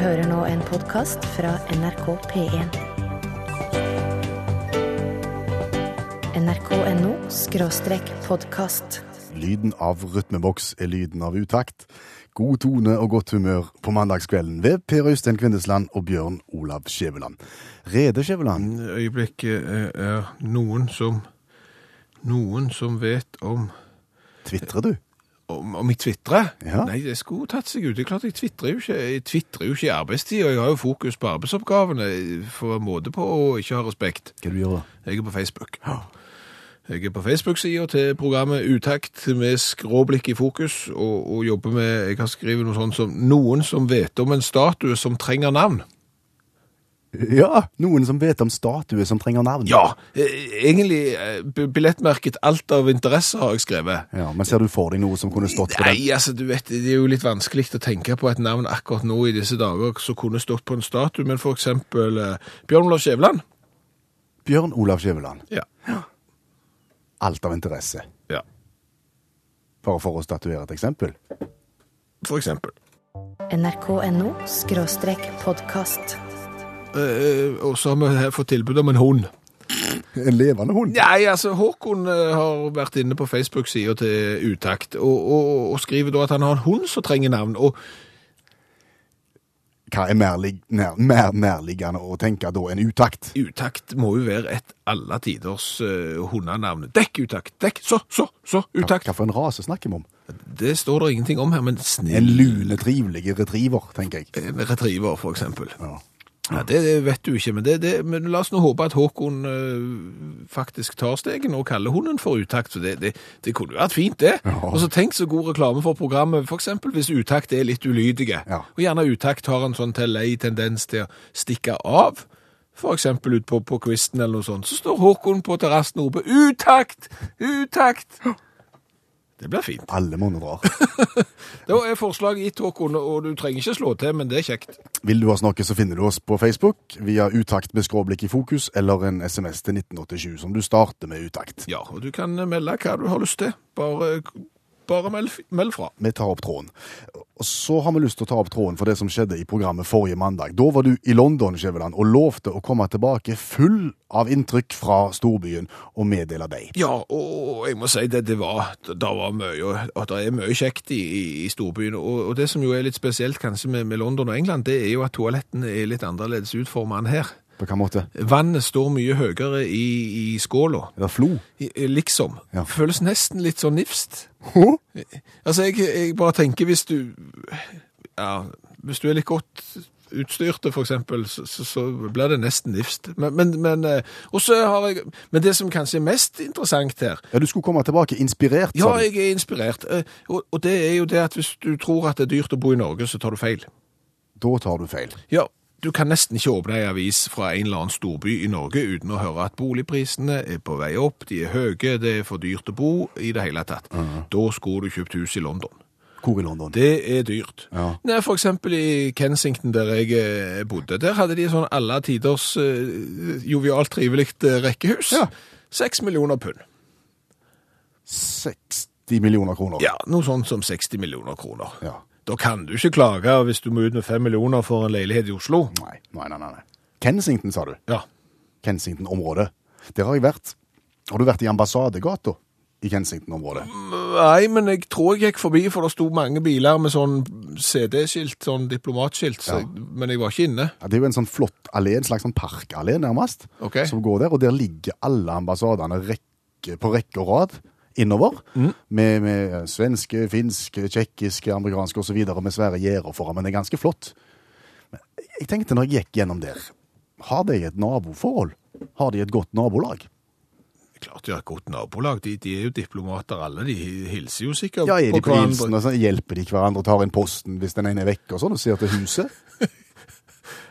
hører nå en podkast fra NRK P1. nrk.no skråstrek podkast. Lyden av rytmeboks er lyden av utakt. God tone og godt humør på mandagskvelden ved Per Øystein Kvindesland og Bjørn Olav Skjæveland. Rede Skjæveland, øyeblikket er, er noen som Noen som vet om tvitrer du? Om, om jeg tvitrer? Ja. Nei, det skulle tatt seg ut. Det er klart Jeg tvitrer jo ikke Jeg tvitrer jo ikke i arbeidstid, og jeg har jo fokus på arbeidsoppgavene for måte på å ikke ha respekt. Hva du gjør da? Jeg er på Facebook. Jeg er på Facebook-sida til programmet Utakt med skråblikk i fokus, og, og jobber med Jeg har skrevet noe sånt som 'Noen som vet om en statue som trenger navn'. Ja, noen som vet om statuer som trenger navn. Ja, eh, egentlig eh, billettmerket 'Alt av interesse' har jeg skrevet. Ja, Men ser du for deg noe som kunne stått på den? Nei, altså, du vet, det er jo litt vanskelig å tenke på et navn akkurat nå i disse dager som kunne stått på en statue, men for eksempel eh, Bjørn Olav Skjæveland. Bjørn Olav Skjæveland. Ja. Alt av interesse. Ja, Bare for å statuere et eksempel. for eksempel. nrk.no skråstrek podkast. Eh, og så har vi fått tilbud om en hund. En levende hund. Nei, altså, Håkon eh, har vært inne på Facebook-sida til Utakt, og, og, og skriver da at han har en hund som trenger navn. og Hva er mer, nær, mer nærliggende å tenke da enn utakt? Utakt må jo være et alle tiders uh, hundenavn. Dekk utakt! Dekk! Så, så, så! Utakt! hva for en rase snakker vi om? Det står det ingenting om her, men En lune, trivelig retriever, tenker jeg. En retriever, for eksempel. Ja. Ja, det, vet du ikke, men, det, det, men la oss nå håpe at Håkon øh, faktisk tar stegen og kaller hunden for utakt, for det, det, det kunne jo vært fint, det. Ja. Og så tenk så god reklame for programmet, eksempel hvis utakt er litt ulydige, Ja. og gjerne utakt har en sånn lei tendens til å stikke av, eksempel ut på, på kvisten eller noe sånt, så står Håkon på terrassen og roper utakt, utakt. Det blir fint. Alle monner drar. Da er forslaget gitt, Håkon, og du trenger ikke slå til, men det er kjekt. Vil du oss noe, så finner du oss på Facebook via Utakt med skråblikk i fokus, eller en SMS til 1987, som du starter med utakt. Ja, og du kan melde hva du har lyst til. Bare, bare meld, meld fra. Vi tar opp tråden. Og så har vi lyst til å ta opp tråden for det som skjedde i programmet forrige mandag. Da var du i London, Skjæveland, og lovte å komme tilbake full av inntrykk fra storbyen og meddele deg. Ja, og jeg må si det, det var, det var mye, og det er mye kjekt i, i, i storbyen. Og, og det som jo er litt spesielt kanskje med, med London og England, det er jo at toalettene er litt annerledes utformet enn her. På hvilken måte? Vannet står mye høyere i, i skåla. Er flo? I- Liksom. Ja. Føles nesten litt sånn nifst. Hå? Altså, jeg, jeg bare tenker hvis du Ja, hvis du er litt godt utstyrte, for eksempel, så, så, så blir det nesten nifst. Men, men, men, eh, og så har jeg, men det som kanskje er mest interessant her Ja, du skulle komme tilbake inspirert, Ja, jeg er inspirert. eh, Og, og det er jo det at hvis du tror at det er dyrt å bo i Norge, så tar du feil. Da tar du feil. Ja, du kan nesten ikke åpne ei avis fra en eller annen storby i Norge uten å høre at boligprisene er på vei opp, de er høye, det er for dyrt å bo i det hele tatt. Da skulle du kjøpt hus i London. Hvor i London? Det er dyrt. Ja. Nei, for eksempel i Kensington, der jeg eh, bodde, der hadde de sånn alle tiders uh, jovialt trivelig rekkehus. rekkehus. Ja. Seks millioner pund. 60 millioner kroner. Ja, noe sånt som 60 millioner kroner. Ja. Da kan du ikke klage hvis du må ut med fem millioner for en leilighet i Oslo. Nei, nei, nei, nei. Kensington, sa du. Ja. Kensington-området. Der har jeg vært. Har du vært i ambassadegata i Kensington-området? Nei, men jeg tror jeg gikk forbi, for det sto mange biler med sånn CD-skilt, sånn diplomatskilt, så Ja. men jeg var ikke inne. Ja, det er jo en sånn flott allé, en slags sånn parkallé nærmest, okay. som går der, og der ligger alle ambassadene rekke, på rekke og rad innover, med, med svenske, finske, tjekkiske, amerikanske og så videre, med svære gjerder foran, men det er ganske flott. Men jeg tenkte når jeg gikk gjennom der, har de et naboforhold? Har de et godt nabolag? Klart de har et godt nabolag, de, de er jo diplomater alle, de hilser jo sikkert Ja, er de på hverandre. hilsen, og så hjelper de hverandre, tar inn posten hvis den ene er vekke og sånn, og ser til huset?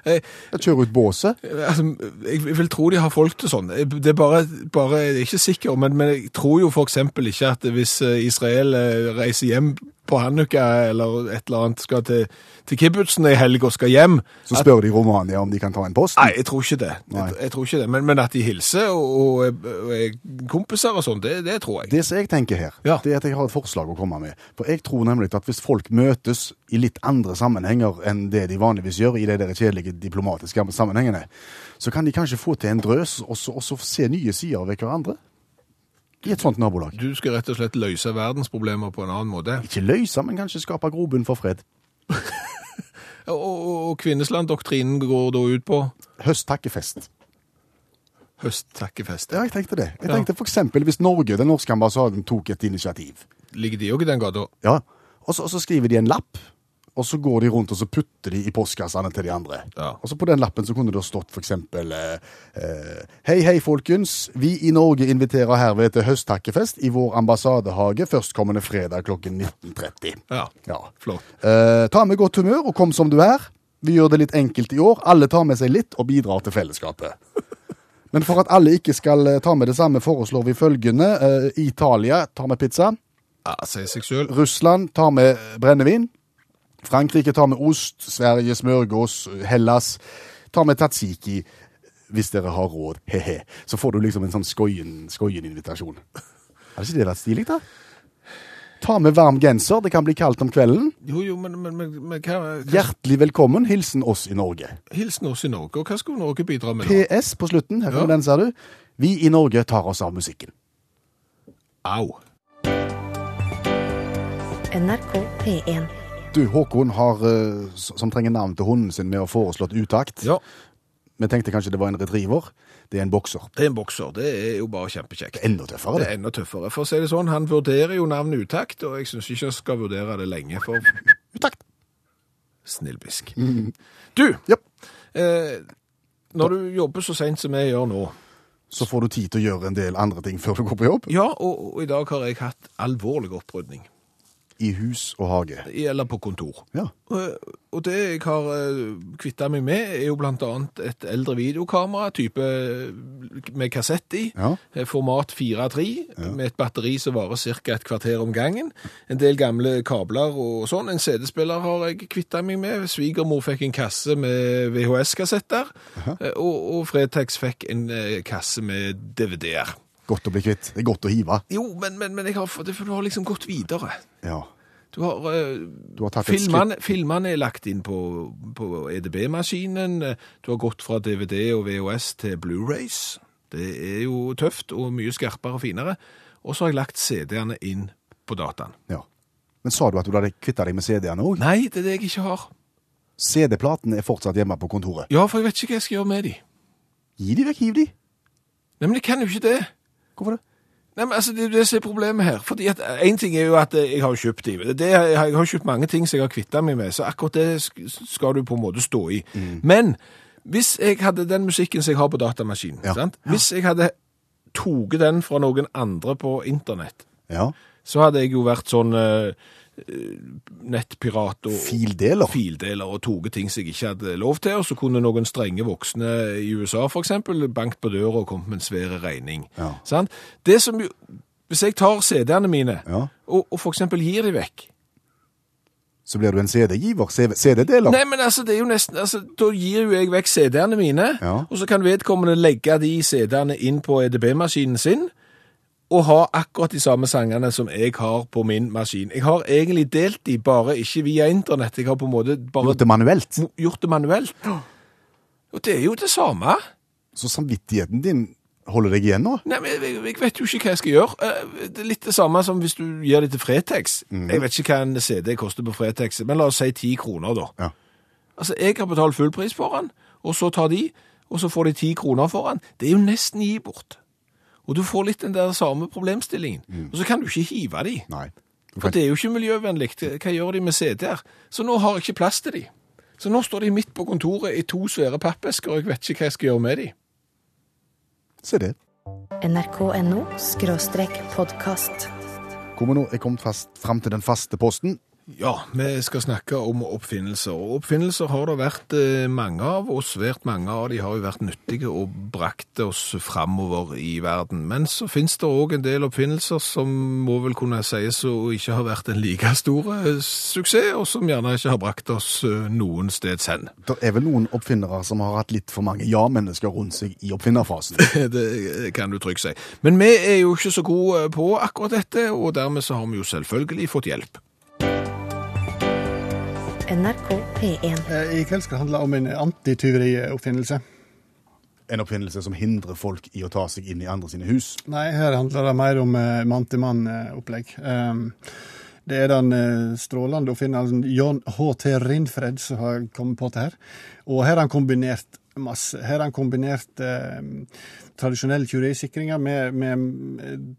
Jeg kjører ut båset. Altså, jeg vil tro de har folk til sånn. Det er bare, bare jeg er ikke sikker, men, men jeg tror jo eksempel ikke at hvis eh, Israel eh, reiser hjem på Hanukka eller et eller annet, skal til, til kibbutzen i helg og skal hjem Så spør de Romania om de kan ta en post. Nei, jeg tror ikke det. Jeg, jeg tror ikke det. Men, men at de hilser og, og er kompiser og sånn, det, det tror jeg. Det som jeg tenker her, Ja. det er at jeg har et forslag å komme med. For jeg tror nemlig at hvis folk møtes i litt andre sammenhenger enn det de vanligvis gjør i de der kjedelige diplomatiske sammenhengene, så kan de kanskje få til en drøs og så, se nye sider ved hverandre. I et sånt nabolag. Du skal rett og slett løse verdensproblemer på en annen måte. Ikke løse, men kanskje skape grobunn for fred. Og, og, og Kvinnesland-doktrinen går da ut på Høsttakkefest. høsttakkefest. Ja, jeg tenkte det. Jeg Ja. tenkte for eksempel hvis Norge, den norske ambassaden, tok et initiativ. Ligger de òg i den gata? Ja, og så skriver de en lapp, og så går de rundt og så putter de i postkassene til de andre. Ja. Og så på den lappen så kunne det stått eksempel eh, eh, Hei, hei, folkens. Vi i Norge inviterer herved til høsttakkefest i vår ambassadehage førstkommende fredag klokken 19.30. Ja. Ja. Flott. Eh, ta med godt humør og kom som du er. Vi gjør det litt enkelt i år. Alle tar med seg litt og bidrar til fellesskapet. Men for at alle ikke skal eh, ta med det samme, foreslår vi følgende. Eh, Italia tar med pizza. Ja, Sier seg selv. Russland tar med brennevin. Frankrike tar med ost. Sverige smørgås. Hellas tar med tatsiki. Hvis dere har råd, he-he. Så får du liksom en sånn skoien- skoien-invitasjon. Hadde ikke det vært stilig, da? Ta med varm genser. Det kan bli kaldt om kvelden. Jo, jo, men, men, men, men hva, hva Hjertelig velkommen. Hilsen oss i Norge. Hilsen oss i Norge, og hva skulle Norge bidra med nå? PS på slutten. Her Ja. kommer den, ser du. Vi i Norge tar oss av musikken. Au. NRK P1. Du, Håkon har, eh, som trenger navn til hunden sin, med å foreslått utakt. Ja, Vi tenkte kanskje det var en retriever. Det er en bokser. det er en bokser. Det er jo bare kjempekjekt. Enda tøffere, Det det. er enda tøffere. For å si det sånn, han vurderer jo navnet utakt, og jeg syns ikke jeg skal vurdere det lenge, for Utakt. snillbisk. Du, Ja. eh, når du jobber så seint som jeg gjør nå, Så får du tid til å gjøre en del andre ting før du går på jobb. ja, og, og i dag har jeg hatt alvorlig opprydning, I hus og hage. eller på kontor. Ja. Og, det jeg har uh, kvitta meg med, er jo blant annet et eldre videokamera, type eh, med kassett i, Ja. eh, format 4.3, med et batteri som varer ca. et kvarter om gangen. En del gamle kabler og sånn. En CD-spiller har jeg kvitta meg med. Svigermor fikk en kasse med VHS-kassetter, eh, og, og Fretex fikk en eh, kasse med DVD-er. Godt å bli kvitt. Det er godt å hive. Jo, men, men, men har, for du har liksom gått videre. Ja. Du har, eh, Du har filmene, filmene er lagt inn på, på EDB-maskinen. Du har gått fra DVD og VHS til Blu-rays. Det er jo tøft og mye skarpere og finere. Og så har jeg lagt CD-ene inn på dataen. ja. Men sa du at du hadde kvitta deg med CD-ene òg? Nei, det er det jeg ikke har. CD-platene er fortsatt hjemme på kontoret. Ja, for jeg vet ikke hva jeg skal gjøre med de. Gi de vekk, hiv de. Nei, men jeg kan jo ikke det. Hvorfor det? Nei, men altså, Det er det som er problemet her. Fordi at Én ting er jo at eh, jeg har kjøpt de. Det, jeg har kjøpt mange ting som jeg har kvitta meg med, så akkurat det skal du på en måte stå i. Men hvis jeg hadde den musikken som jeg har på datamaskinen, Ja. hvis jeg hadde tatt den fra noen andre på internett, Ja. så hadde jeg jo vært sånn eh, eh, nettpirat og Fildeler. fildeler og tatt ting som jeg ikke hadde lov til, og så kunne noen strenge voksne i USA eksempel bankt på døra og kommet med en svær regning. Ja. Sant? Det som jo, hvis jeg tar CD-ene mine Ja. og, og eksempel gir de vekk, Så blir du en CD-giver. CD-deler. Nei, men altså, det er jo nesten, altså, da gir jo jeg vekk CD-ene mine, Ja. og så kan vedkommende legge de CD-ene inn på EDB-maskinen sin, og ha akkurat de samme sangene som jeg har på min maskin. Jeg har egentlig delt de, bare ikke via internett. Jeg har på en måte bare Gjort det manuelt. gjort det manuelt. Og det er jo det samme. Så samvittigheten din holder deg igjen nå? Nei, men jeg, jeg vet jo ikke hva jeg skal gjøre. Eh, Det er litt det samme som hvis du gir det til Fretex. Jeg vet ikke hva en CD koster på Fretex, men la oss si 10 kroner da. Ja. Altså, jeg har betalt full pris for den, og så tar de, og så får de 10 kroner for den. Det er jo nesten gi bort. Og du får litt den der samme problemstillingen. Og så kan du ikke hive de. Nei. For det er jo ikke miljøvennlig. Hva gjør de med CD-er? Så nå har jeg ikke plass til de. Så nå står de midt på kontoret i to svære pappesker, og jeg vet ikke hva jeg skal gjøre med de. Se det. nrk.no podkast. Hvor vi nå er kommet fast fram til den faste posten. Ja, vi skal snakke om oppfinnelser. Og oppfinnelser har det vært eh, mange av, og svært mange av de har jo vært nyttige og brakt oss framover i verden. Men så finnes det òg en del oppfinnelser som må vel kunne sies å ikke ha vært en like stor eh, suksess, og som gjerne ikke har brakt oss eh, noen steds hen. Det er vel noen oppfinnere som har hatt litt for mange ja-mennesker rundt seg i oppfinnerfasen. Det kan du trygt si. Men vi er jo ikke så gode på akkurat dette, og dermed så har vi jo selvfølgelig fått hjelp. NRK P1. Eh, I kveld skal det handle om en antityverioppfinnelse. En oppfinnelse som hindrer folk i å ta seg inn i andre sine hus. Nei, her handler det mer om eh, mann-til-mann-opplegg. Um, det er den eh, strålende oppfinneren John H.T. Rindfred som har kommet på det her. Og her har han kombinert masse. Her har han kombinert eh, tradisjonelle tyverisikringer med, med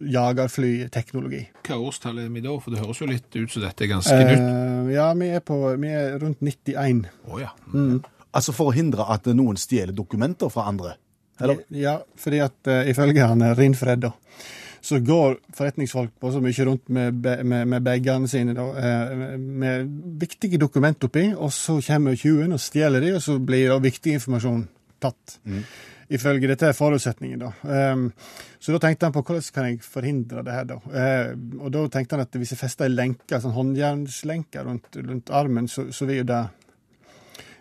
jagerflyteknologi. Hva årstall er vi da? For det høres jo litt ut som dette er ganske nytt. Eh, ja, vi er, på, vi er rundt 91. Oh, ja. Altså for å hindre at noen stjeler dokumenter fra andre. Eller? Ja, fordi at uh, ifølge han Rinfred, Rindfred, da, så går forretningsfolk på så mye rundt med, med, med bagene sine da, uh, med viktige dokumenter oppi, og så kommer tjuven og stjeler de, og så blir da viktig informasjon tatt. Ifølge dette er forutsetningen, da. Um, så da tenkte han på hvordan kan jeg forhindre det her, da. Uh, og da tenkte han at hvis jeg fester ei lenke, sånn håndjernslenke rundt, rundt armen, så, så vil jo det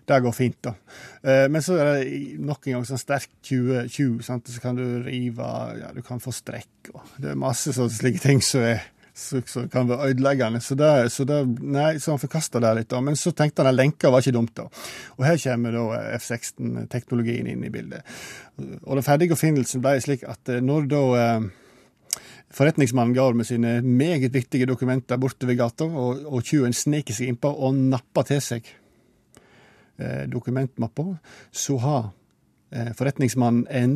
det går fint, da. Eh, men så er det nok en gang sånn sterk 20, 20 sant? så kan du rive ja, Du kan få strekk og Det er masse sånne slike ting som er som kan være ødeleggende. Så, det, så, det, nei, så han forkasta det litt, da. Men så tenkte han at lenka var ikke dumt, da. Og her kommer da F-16-teknologien inn i bildet. Og den ferdige oppfinnelsen ble slik at eh, når da eh, Forretningsmannen går med sine meget viktige dokumenter bortover gata, og, og tjuven sniker seg innpå og napper til seg eh, dokumentmappa, så har eh, forretningsmannen en,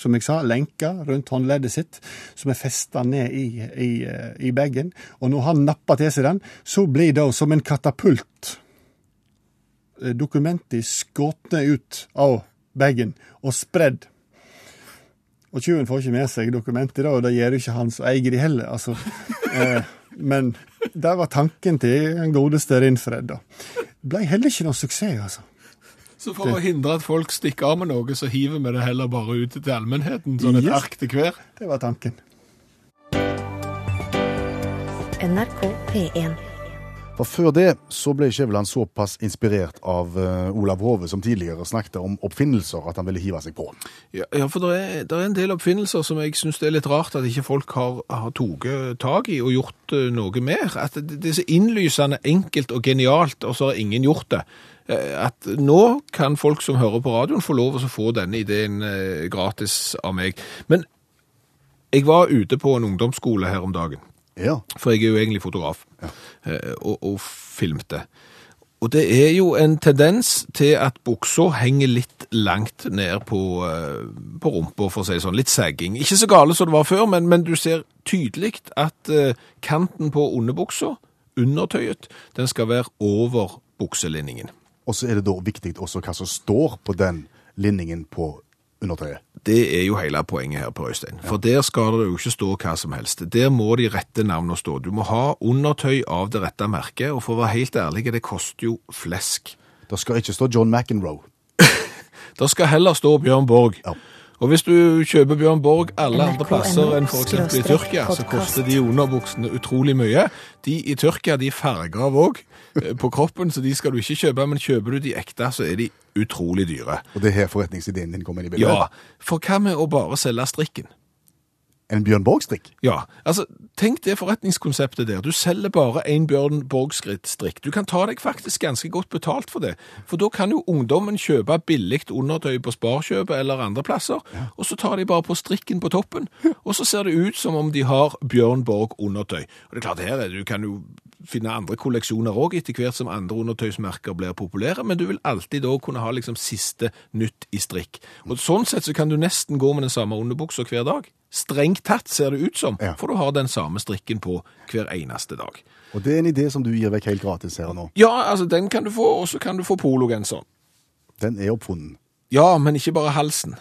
som jeg sa, lenka rundt håndleddet sitt, som er festa ned i, i, i bagen. Og når han napper til seg den, så blir det som en katapult eh, dokumentet skutt ut av bagen og spredd. Og tjuven får ikke med seg dokumentet, og det gjør ikke han som eier de heller. altså. Eh, men det var tanken til den godeste Rinfred. da. Ble heller ikke noen suksess, altså. Så for å hindre at folk stikker av med noe, så hiver vi det heller bare ut til allmennheten, sånn et Yes. ark til hver. Det var tanken. NRK P1. For før det så ble Skjæveland såpass inspirert av eh, Olav Hove, som tidligere snakket om oppfinnelser, at han ville hive seg på. Ja, ja for det er, er en del oppfinnelser som jeg syns det er litt rart at ikke folk har, har tatt tak i og gjort eh, noe mer. At det, det er så innlysende enkelt og genialt, og så har ingen gjort det. Eh, At nå kan folk som hører på radioen få lov å få denne ideen eh, gratis av meg. Men jeg var ute på en ungdomsskole her om dagen. Ja. For jeg er jo egentlig fotograf, ja. og, og filmte. Og det er jo en tendens til at buksa henger litt langt ned på, eh, på rumpa, for å si det sånn. Litt sagging. Ikke så gale som det var før, men, men du ser tydelig at eh, kanten på underbuksa, undertøyet, den skal være over bukselinningen. Og så er det da viktig også hva som står på den linningen på undertøyet. Det er jo hele poenget her, Per Øystein. For der skal det jo ikke stå hva som helst. Der må de rette navnene stå. Du må ha undertøy av det rette merket, og for å være helt ærlig, det koster jo flesk. Det skal ikke stå John McEnroe. Det skal heller stå Bjørn Borg. Ja. Og hvis du kjøper Bjørn Borg alle andre plasser enn eksempel i Tyrkia, så koster de underbuksene utrolig mye. De i Tyrkia, de farger av òg på kroppen, så de skal du ikke kjøpe, men kjøper du de ekte, så er de utrolig dyre. Og det er her forretningsideen din kommer inn i bildet. Ja, for hva med å bare selge strikken? En Bjørn Borg-strikk. Ja, altså, tenk det forretningskonseptet der. Du selger bare en Bjørn Borg-strikk. Du kan ta deg faktisk ganske godt betalt for det. For da kan jo ungdommen kjøpe billigt undertøy på Sparkjøpet eller andre plasser, og så tar de bare på strikken på toppen, og så ser det ut som om de har Bjørn Borg-undertøy. Og det er klart, her er det, du kan jo finne andre kolleksjoner òg, etter hvert som andre undertøysmerker blir populære, men du vil alltid da kunne ha liksom siste nytt i strikk. Og sånn sett så kan du nesten gå med den samme underbuksa hver dag. Strengt tatt ser det ut som, Ja. for du har den samme strikken på hver eneste dag. Og det er en idé som du gir vekk helt gratis her nå. Ja, altså den kan du få, og så kan du få pologenseren. Den er oppfunnet. Ja, men ikke bare halsen.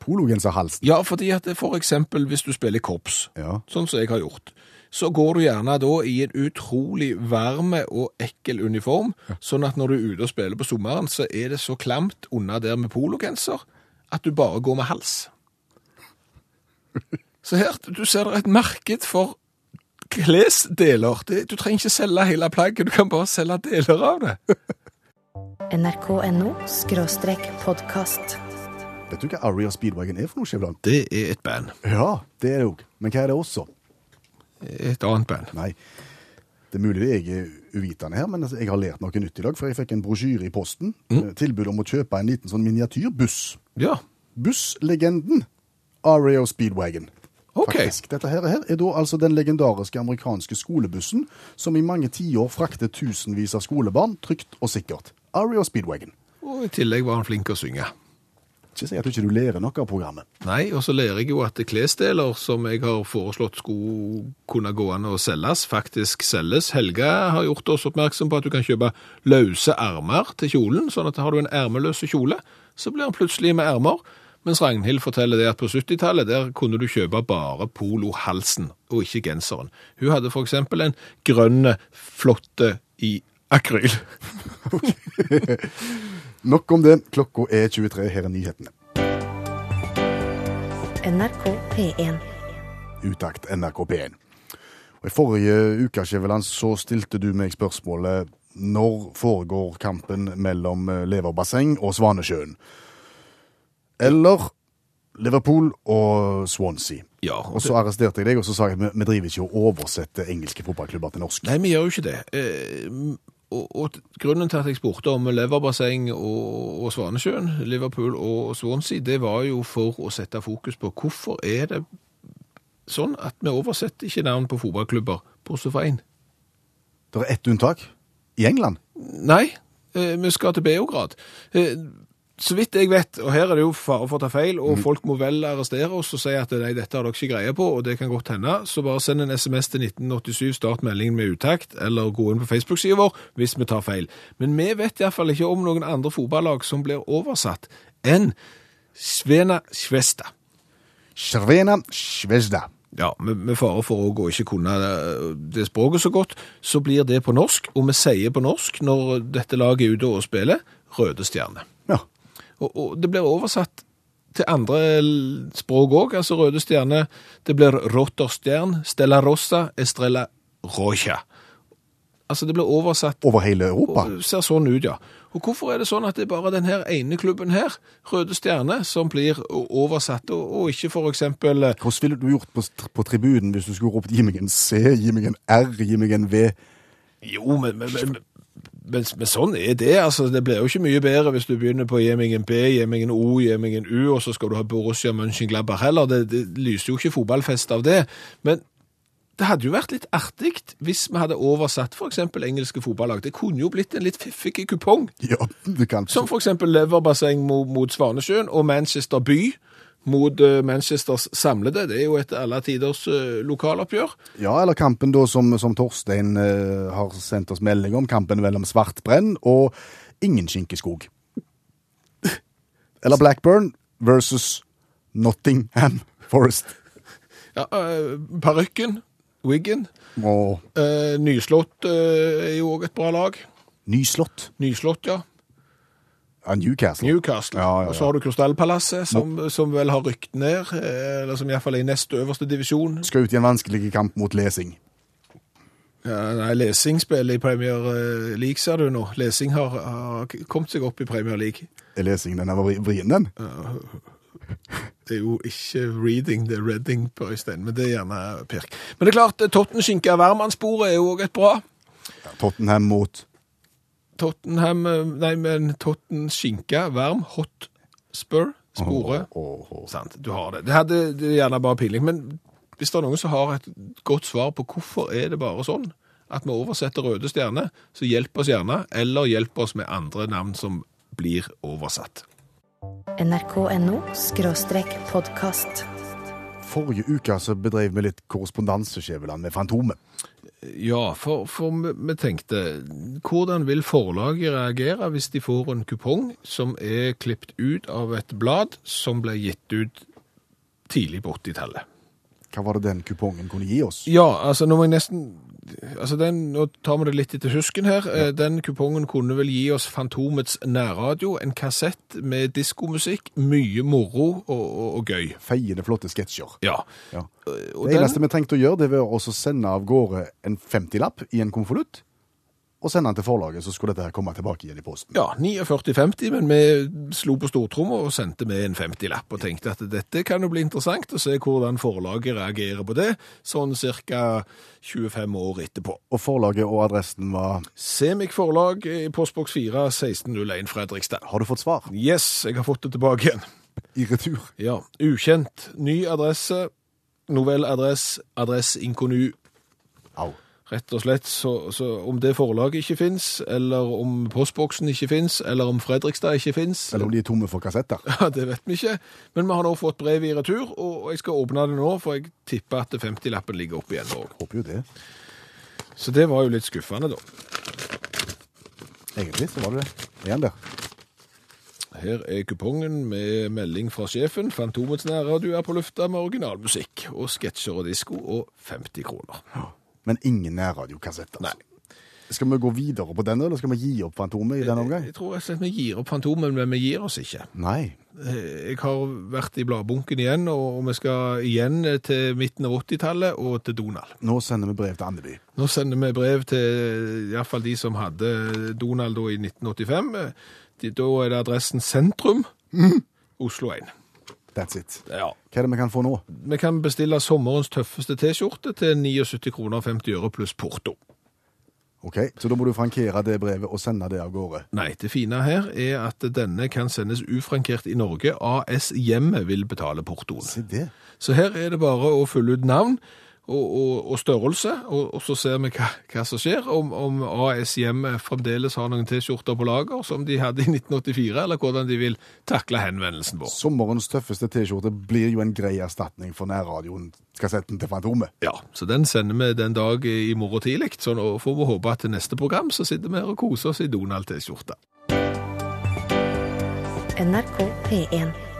Pologenserhalsen. Ja, fordi at for eksempel hvis du spiller korps, Ja. sånn som jeg har gjort, så går du gjerne da i en utrolig varme og ekkel uniform, sånn at når du er ute og spiller på sommeren, så er det så klamt unna der med pologenser at du bare går med hals. Så her, du ser det er et marked for klesdeler. Du trenger ikke selge hele plagget, du kan bare selge deler av det. nrk.no podkast. Vet du hva Aria Speedwagon er for noe, Skjævland? Det er et band. Ja, det er det òg. Men hva er det også? Et annet band. Nei, det er mulig jeg er uvitende her, men altså, jeg har lært noe nytt i dag. For jeg fikk en brosjyre i posten. Mm. Tilbud om å kjøpe en liten sånn miniatyrbuss. Ja, Busslegenden Ario Speedwagon. Okay. Faktisk. Dette her, her er da altså den legendariske amerikanske skolebussen som i mange tiår frakter tusenvis av skolebarn trygt og sikkert. Ario Speedwagon. Og i tillegg var han flink å synge. Ikke si at du ikke lærer noe av programmet. Nei, og så lærer jeg jo at klesdeler som jeg har foreslått skulle kunne gå an å selges, faktisk selges. Helge har gjort oss oppmerksom på at du kan kjøpe løse ermer til kjolen, sånn at har du en ermeløs kjole, så blir den plutselig med ermer. Mens Ragnhild forteller det at på 70-tallet der kunne du kjøpe bare polohalsen, og ikke genseren. Hun hadde for eksempel en grønne flotte i akryl. Nok om det. Klokka er 23. Her er nyhetene. NRK P1. Utakt NRK P1. Og I forrige uke Skjæveland, så stilte du meg spørsmålet når foregår kampen mellom eh, Leverbasseng og Svanesjøen? Eller Liverpool og Swansea? Ja, Og så arresterte jeg deg, og så sa jeg at vi driver ikke å oversette engelske fotballklubber til norsk. Nei, vi gjør jo ikke det. Eh, og, og grunnen til at jeg spurte om Leverbasseng og, og Svanesjøen, Liverpool og Swansea, det var jo for å sette fokus på hvorfor er det sånn at vi oversetter ikke navn på fotballklubber, bortsett fra én. Det er ett unntak. I England. Nei, eh, vi skal til Beograd. Eh, så vidt jeg vet, og her er det jo fare for å ta feil, og folk må vel arrestere oss og si at nei, dette har dere ikke greie på, og det kan godt hende, så bare send en SMS til 1987, start meldingen med utakt, eller gå inn på Facebook-siden vår hvis vi tar feil. Men vi vet i hvert fall ikke om noen andre fotballag som blir oversatt enn Svena Svesta. Svena Svesta. Ja, med, fare for å gå ikke kunne det, det språket så godt, så blir det på norsk, og vi sier på norsk når dette laget er ute og spiller, Røde Stjerne. Og, og det blir oversatt til andre språk òg. Altså Røde Stjerne. Det blir Rotterstjern, Stella Rossa, Estrella Roja. Altså det blir oversatt Over hele Europa. og ser sånn ut, ja. Og hvorfor er det sånn at det er bare den her ene klubben her, Røde Stjerne, som blir oversatt, og, og ikke for eksempel eh, Hvordan ville du gjort på, på tribunen hvis du skulle ropt 'gi meg en C', 'gi meg en R', 'gi meg en V'? Jo, men, men, men, men, men sånn er det. altså Det blir jo ikke mye bedre hvis du begynner på jemingen B, jemingen O, jemingen U, og så skal du ha Borussia Mönchengladbach heller. Det, det lyser jo ikke fotballfest av det. Men det hadde jo vært litt artig hvis vi hadde oversatt f.eks. engelske fotballag. Det kunne jo blitt en litt fiffig kupong. Ja, det kan Som f.eks. Leverbasseng mot, mot Svanesjøen og Manchester by mot eh, Manchesters samlede. Det er jo et alle tiders eh, lokaloppgjør. Ja, eller kampen da som, som Torstein eh, har sendt oss melding om, kampen mellom Svartbrenn og ingen skinkeskog. Eller Blackburn versus Nottingham Forest. Ja, eh, Parykken, Wiggen. Og Eh, Nyslått eh, er jo òg et bra lag. Nyslott. Nyslått, ja. Ja, Newcastle. Newcastle. Ja, ja. Og så har du Krystallpalasset, som, som vel har rykt ned, eh, eller som iallfall er i nest øverste divisjon. Skal ut i en vanskelig kamp mot lesing. Ja, nei, Lesing spiller i Premier eh, League, ser du nå. Lesing har, har kommet seg opp i Premier League. Er lesing den over vrien, den? Det er jo ikke reading, det er reading på Øystein, men det er gjerne pirk. Men det er klart, Totten skinke hvermannssporet er jo òg et bra. Tottenham mot Tottenham, eh, nei, men Totten skinke, varm, hot spur, spore. Åh, oh, oh. Sant, du har det. Det hadde det er gjerne bare pinlig, men hvis det er noen som har et godt svar på hvorfor er det bare sånn at vi oversetter Røde Stjerne, så hjelp oss gjerne, eller hjelp oss med andre navn som blir oversatt. nrk.no podkast. Forrige uke så bedrev vi litt korrespondanse, Skjæveland, med Fantomet. Ja, for, for vi, tenkte, hvordan vil forlaget reagere hvis de får en kupong som er klippet ut av et blad som ble gitt ut tidlig på 80-tallet? Hva var det den kupongen kunne gi oss? Ja, altså nå må jeg nesten altså den, Nå tar vi det litt etter husken her. Ja. Den kupongen kunne vel gi oss Fantomets nærradio, en kassett med diskomusikk, mye moro og, og, og gøy. Feiende flotte sketsjer. Ja. Ja. Det den, eneste vi trengte å gjøre, det var å sende av gårde en 50-lapp i en konvolutt, og sende den til forlaget, så skulle dette her komme tilbake igjen i posten. ja, 49,50, men vi slo på stortromma og sendte med en 50-lapp og tenkte at dette kan jo bli interessant å se hvordan forlaget reagerer på det, sånn ca. 25 år etterpå. Og forlaget og adressen var Semik forlag i postboks 4 1601 Fredrikstad. Har du fått svar? Yes, jeg har fått det tilbake igjen. I retur. Ja, ukjent. Ny adresse, novelladress, adress inconnu. Au. Rett og slett, så, så om det forlaget ikke fins, eller om postboksen ikke fins, eller om Fredrikstad ikke fins, Eller om de er tomme for kassetter. ja, det vet vi ikke. Men vi har nå fått brev i retur, og jeg skal åpne det nå, for jeg tipper at 50-lappen ligger oppe igjen òg. Håper jo det. Så det var jo litt skuffende, da. Egentlig så var det det. Igjen der. Her er kupongen med melding fra sjefen. Fantomets nærradio er på lufta med originalmusikk og sketsjer og disko og 50 kroner. Men ingen nærradiokassetter. Nei. Skal vi gå videre på den, eller skal vi gi opp Fantomet i denne omgang? Jeg tror slett vi gir opp Fantomen, men vi gir oss ikke. Nei. Eh, Jeg har vært i bladbunken igjen, og vi skal igjen til midten av 80-tallet og til Donald. Nå sender vi brev til Andeby. Nå sender vi brev til i hvert fall de som hadde Donald da i 1985. Eh, da er det adressen Sentrum, Oslo 1. That's it. Ja. Hva er det vi kan få nå? Vi kan bestille sommerens tøffeste T-skjorte til 79 kroner og 50 øre pluss porto. Ok, Så da må du frankere det brevet og sende det av gårde. Nei, det fine her er at denne kan sendes ufrankert i Norge. AS Hjemmet vil betale portoen. Se det. Så her er det bare å fylle ut navn og, og, og størrelse, og, og så ser vi hva, hva som skjer. Om, om AS Hjemmet fremdeles har noen T-skjorter på lager som de hadde i 1984, eller hvordan de vil takle henvendelsen vår. Sommerens tøffeste T-skjorte blir jo en grei erstatning for nærradioen-kassetten til Fantomet. Ja, så den sender vi den dag i morgen tidlig, så nå får vi håpe at til neste program så sitter vi her og koser oss i Donald-T-skjorte. NRK P1.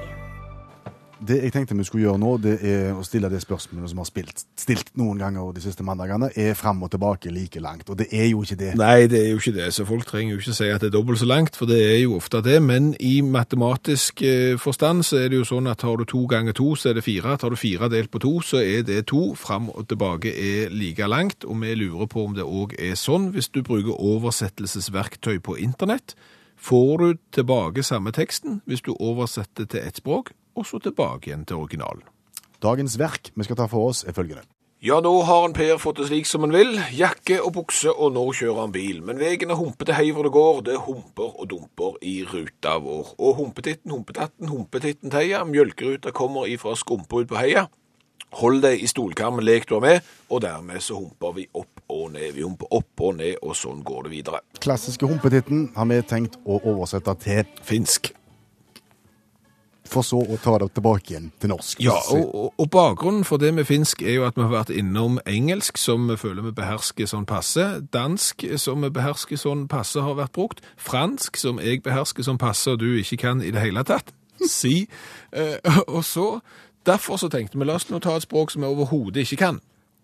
Det jeg tenkte vi skulle gjøre nå, det er å stille det spørsmålet som har spilt, stilt noen ganger de siste mandagene, er fram og tilbake like langt. Og det er jo ikke det. Nei, det er jo ikke det, så folk trenger jo ikke si at det er dobbelt så langt, for det er jo ofte det. Men i matematisk eh, forstand så er det jo sånn at har du to ganger to, så er det fire. Tar du fire delt på to, så er det to. Fram og tilbake er like langt, og vi lurer på om det òg er sånn hvis du bruker oversettelsesverktøy på internett. Får du tilbake samme teksten hvis du oversetter til ett språk, og så tilbake igjen til originalen. Dagens verk vi skal ta for oss, er følgende. Ja, nå har en Per fått det slik som han vil. Jakke og bukse, og nå kjører han bil. Men veien er humpete hei hvor det går, det humper og dumper i ruta vår. Og humpetitten, humpetatten, humpetitten teia, mjølkeruta kommer ifra skumpa ut på heia. Hold deg i stolkarmen, lek du er med, og dermed så humper vi opp og ned. Vi humper opp og ned, og sånn går det videre. Klassiske humpetitten har vi tenkt å oversette til, Finsk. For så å ta det tilbake igjen til norsk. Ja, og, og, bakgrunnen for det med finsk er jo at vi har vært innom engelsk, som vi føler vi behersker sånn passe. Dansk, som vi behersker sånn passe, har vært brukt. Fransk, som jeg behersker sånn passe, og du ikke kan i det hele tatt. Si. Eh, og så, derfor så tenkte vi, la oss nå ta et språk som vi overhodet ikke kan.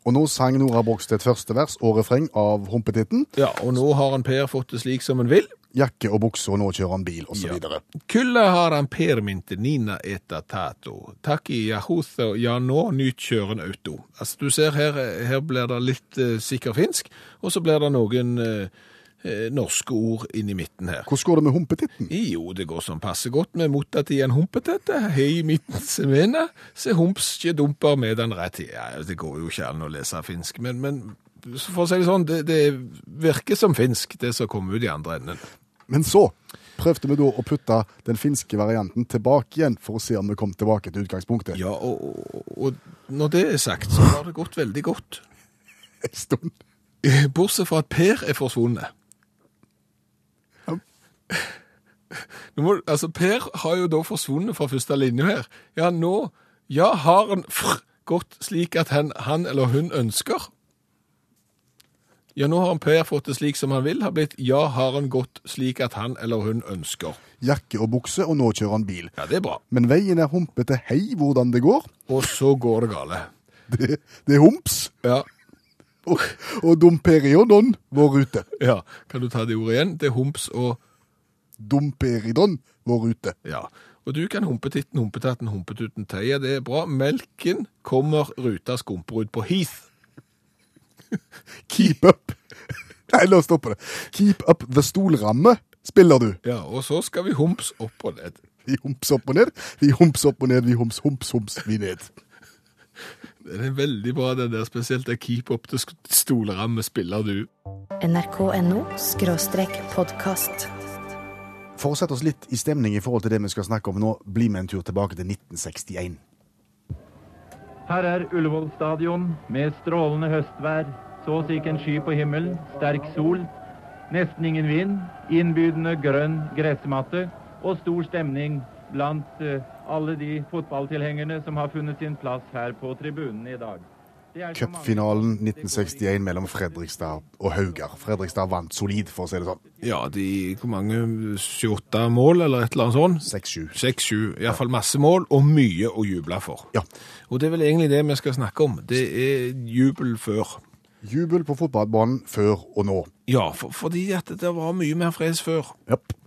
Og nå sang Nora Brogstedt første vers og refreng av Humpetitten. Ja, og nå har han Per fått det slik som han vil. Jakke og bukse, og nå kjører han bil, osv. Ja. Kulla har han Per minte Nina eta tato. I Yahutho, ja nå nytt kjøren auto. Altså du ser her, her blir det litt uh, sikker finsk, og så blir det noen eh, norske ord inn i midten her. Hvordan går det med Humpetitten? Jo, det går som passe godt med mutta til en humpetette, hei midten semena, se humpskje dumper med den rett i. Ja, det går jo ikke an å lese finsk, men, men for å si det sånn, det, det virker som finsk, det som kommer ut i andre enden. Men så prøvde vi da å putte den finske varianten tilbake igjen, for å se om vi kom tilbake til utgangspunktet. Ja, og, og, og når det er sagt, så har det gått veldig godt. En stund. Bortsett fra at Per er forsvunnet. Må, altså, Per har jo da forsvunnet fra første linje her. Ja, nå Ja, har han fr gått slik at han, han eller hun ønsker? Ja, nå har han Per fått det slik som han vil, har blitt ja, har han gått slik at han eller hun ønsker. Jakke og bukse, og nå kjører han bil. Ja, det er bra. Men veien er humpete hei hvordan det går. Og så går det gale. Det, det er Humps. Ja. Og, og Domperidon vår ute. ja. Kan du ta det ordet igjen? Det er humps og Domperidon vår ute. Ja. Og du kan humpetitten, humpetatten, humpetuten teie. Det er bra. Melken kommer ruta skumper ut på Heath. Keep up. Nei, la oss stoppe det. Keep up the stolramme spiller du. Ja, og så skal vi humps opp og ned. Vi humps opp og ned, vi humps opp og ned, vi humps, humps, humps, vi ned. Det er veldig bra, det der. Spesielt det keep up the stolramme spiller du. nrk.no podkast. For å sette oss litt i stemning i forhold til det vi skal snakke om nå, bli med en tur tilbake til 1961. Her er Ullevål stadion med strålende høstvær, så å si ikke en sky på himmelen, sterk sol, nesten ingen vind, innbydende grønn gressmatte og stor stemning blant eh, alle de fotballtilhengerne som har funnet sin plass her på tribunen i dag. Cupfinalen 1961 mellom Fredrikstad og Haugar. Fredrikstad vant solid, for å si det sånn. Ja, de hvor mange 28 mål, eller et eller annet sånt? 6-7. 6-7, iallfall masse mål, og mye å juble for. Ja. Og det er vel egentlig det vi skal snakke om. Det er jubel før. Jubel på fotballbanen før og nå. Ja, for, fordi at det var mye mer fres før. Japp.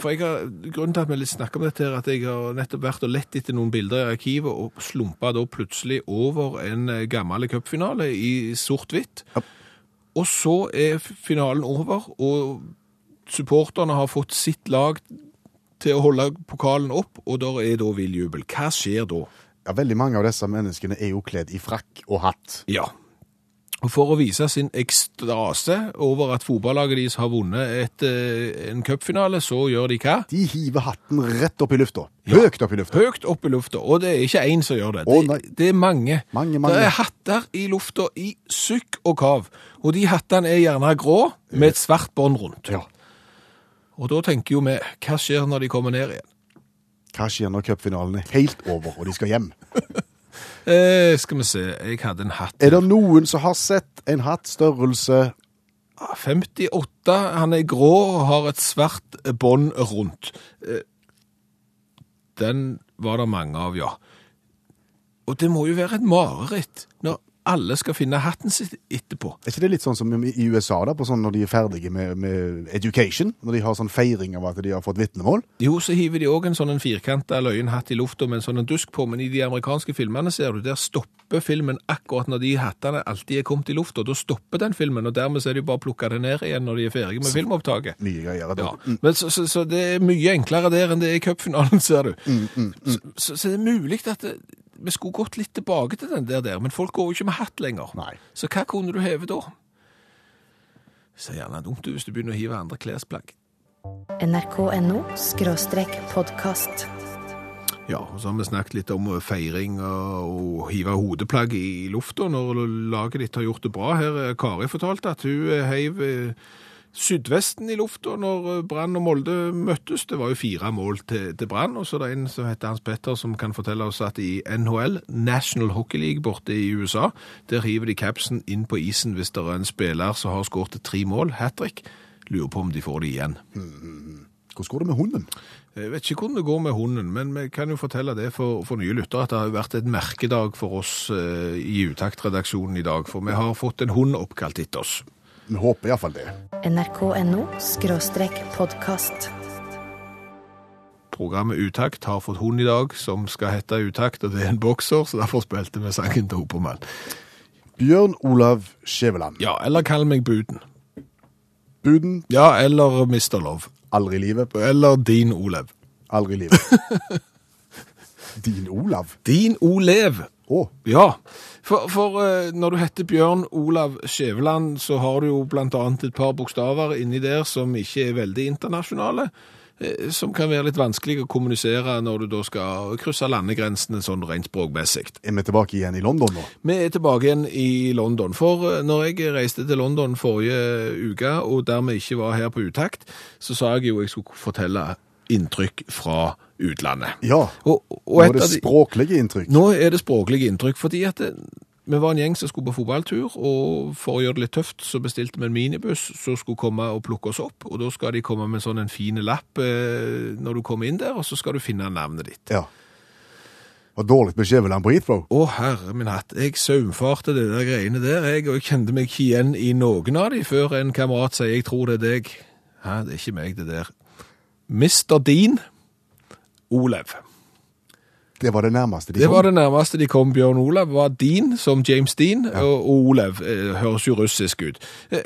For jeg har, Grunnen til at vi litt snakker om dette, er at jeg har nettopp vært og lett etter noen bilder i arkivet, og slumpa da plutselig over en eh, gammel cupfinale i sort-hvitt. Ja. Og så er finalen over, og supporterne har fått sitt lag til å holde pokalen opp, og der er da vill jubel. Hva skjer da? Ja, veldig mange av disse menneskene er jo kledd i frakk og hatt. Ja. For å vise sin ekstase over at fotballaget deres har vunnet et, eh, en cupfinale, så gjør de hva? De hiver hatten rett opp i lufta. Ja. Høyt opp i lufta. Høyt opp i lufta, og det er ikke én som gjør det. Å, det, det er mange. Mange, mange. Det er hatter i lufta i sukk og kav, og de hattene er gjerne grå med et svart bånd rundt. Ja. Og da tenker jo vi, hva skjer når de kommer ned igjen? Hva skjer når cupfinalen er helt over og de skal hjem? Eh, skal vi se, jeg hadde en hatt. Er det noen som har sett en hatt størrelse 58, han er grå og har et svart bånd rundt. Eh, Den var det mange av, ja. Og det må jo være et mareritt når alle skal finne hatten sin etterpå. Er ikke det litt sånn som i USA, da, på sånn når de er ferdige med, med education? Når de har sånn feiring av at de har fått vitnemål? Jo, så hiver de òg en sånn firkanta løyenhatt i lufta med en sånn dusk på, men i de amerikanske filmene ser du, der stopper filmen akkurat når de hattene alltid er kommet i lufta. Da stopper den filmen, og dermed så er de bare plukka det ned igjen når de er ferdige med filmopptaket. Mye greier. Ja, men så, så, så det er mye enklere der enn det er i cupfinalen, ser du. Så, så, så det er mulig at det, vi skulle gått litt tilbake til den der, der, men folk går jo ikke med hatt lenger. Nei. Så hva kunne du heve da? Ser gjerne dumt du hvis du begynner å hive andre klesplagg. nrk.no skråstrek podkast. Ja, og så har vi snakket litt om feiring og, hive hodeplagg i lufta når laget ditt har gjort det bra. Her er Kari fortalte at hun eh, heiv eh, Sydvesten i lufta når eh, Brann og Molde møttes. Det var jo fire mål til, til Brann, og så er det en som heter Hans Petter som kan fortelle oss at i NHL, National Hockey League borte i USA, der hiver de capsen inn på isen hvis det er en spiller som har skåret tre mål, hat-trick. Lurer på om de får det igjen. Hvordan går det med hunden? Jeg vet ikke hvordan det går med hunden, men vi kan jo fortelle det for, for nye lyttere at det har vært et merkedag for oss eh, i Utakt-redaksjonen i dag, for vi har fått en hund oppkalt etter oss. Vi håper iallfall det. nrk.no podkast. Programmet Utakt har fått hund i dag som skal hete Utakt, og det er en bokser, så derfor spilte vi sangen til Hopermann. Bjørn Olav Skjæveland. Ja, eller kall meg Buden. Buden Ja, eller Mr. Love. aldri i livet. Eller Din Olav. Aldri i livet. Din Olav? Din Olev. Å, Ja, for, for eh, når du heter Bjørn Olav Skjæveland, så har du jo annet et par bokstaver inni der som ikke er veldig internasjonale, eh, som kan være litt vanskelig å kommunisere når du da skal krysse landegrensene sånn rent språkmessig. er vi tilbake igjen i London nå? Vi er tilbake igjen i London, for eh, når jeg reiste til London forrige uke, og dermed ikke var her på utakt, så sa jeg jo jeg skulle fortelle inntrykk fra utlandet. Ja. Og, og Nå er det de- språklige inntrykk. nå er det språklige inntrykk, fordi at det, vi var en gjeng som skulle på fotballtur, og for å gjøre det litt tøft, så bestilte vi en minibuss som skulle komme og plukke oss opp, og da skal de komme med sånn en fin lapp eh, når du kommer inn der, og så skal du finne navnet ditt. Ja. Og dårlig med Skjæveland på Heathrow. Å, herre min hatt, jeg saumfarte det der greiene der, jeg, og jeg kjente meg ikke igjen i noen av de før en kamerat sier jeg tror det er deg. Hæ, det er ikke meg det der. Mr. Dean, Olev. Det var det nærmeste de Det kom. var det nærmeste de kom Bjørn Olav, var Dean, som James Dean, og, og Olev eh, høres jo russisk ut. Eh,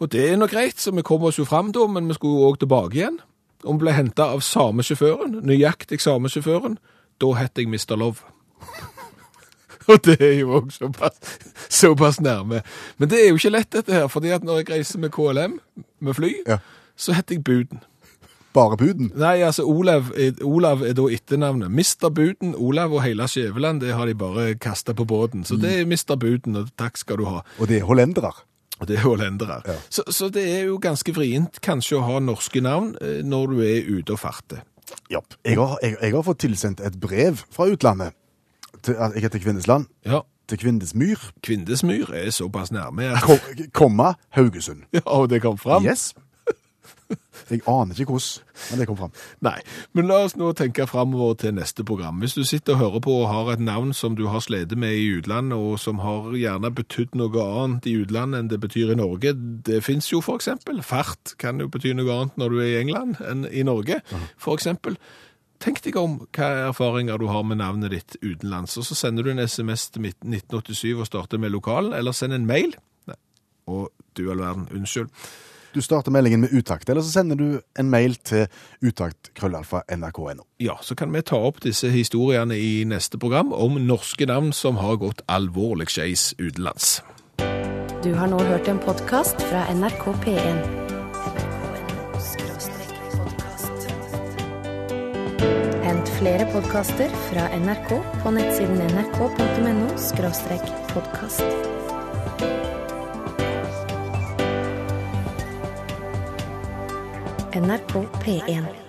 og det er nå greit, så vi kom oss jo fram da, men vi skulle jo òg tilbake igjen. Og vi ble hentet av samme sjåføren, nøyaktig samme sjåføren. Da het jeg Mr. Love. og det er jo også såpass, såpass nærme. Men det er jo ikke lett dette her, fordi at når jeg reiser med KLM, med fly, Ja. så heter jeg Buden. Bare Buden. Nei, altså Olav Olav er da etternavnet. Mr. Buden, Olav og hele Skjæveland, det har de bare kasta på båten. Så det er Mr. Buden, og takk skal du ha. Og det er hollendere. Og det er hollendere. Ja. Så, så det er jo ganske vrient kanskje å ha norske navn eh, når du er ute og farter. Ja. Jeg, har, jeg, jeg har fått tilsendt et brev fra utlandet. Til, jeg heter Kvindesland. Ja, Til Kvindesmyr. Kvindesmyr er såpass nærme. Komma Haugesund. Ja, og det kom fram. Yes. Jeg aner ikke hvordan, men det kom fram. Nei, men la oss nå tenke framover til neste program. Hvis du sitter og hører på og har et navn som du har slitt med i utlandet, og som har gjerne betydd noe annet i utlandet enn det betyr i Norge, det fins jo for eksempel. Fart kan jo bety noe annet når du er i England enn i Norge, for eksempel. Tenk deg om hva erfaringer du har med navnet ditt utenlands, og så sender du en SMS til 1987 og starter med lokalen, eller send en mail. Nei. Og du all verden, unnskyld. Du starter meldingen med utakt, eller så sender du en mail til utakt.krøllalfa.nrk.no. Ja, så kan vi ta opp disse historiene i neste program om norske navn som har gått alvorlig skeis utenlands. Du har nå hørt en podkast fra NRK P1. Hent flere podkaster fra NRK på nettsiden nrk.no podkast. NRK P1.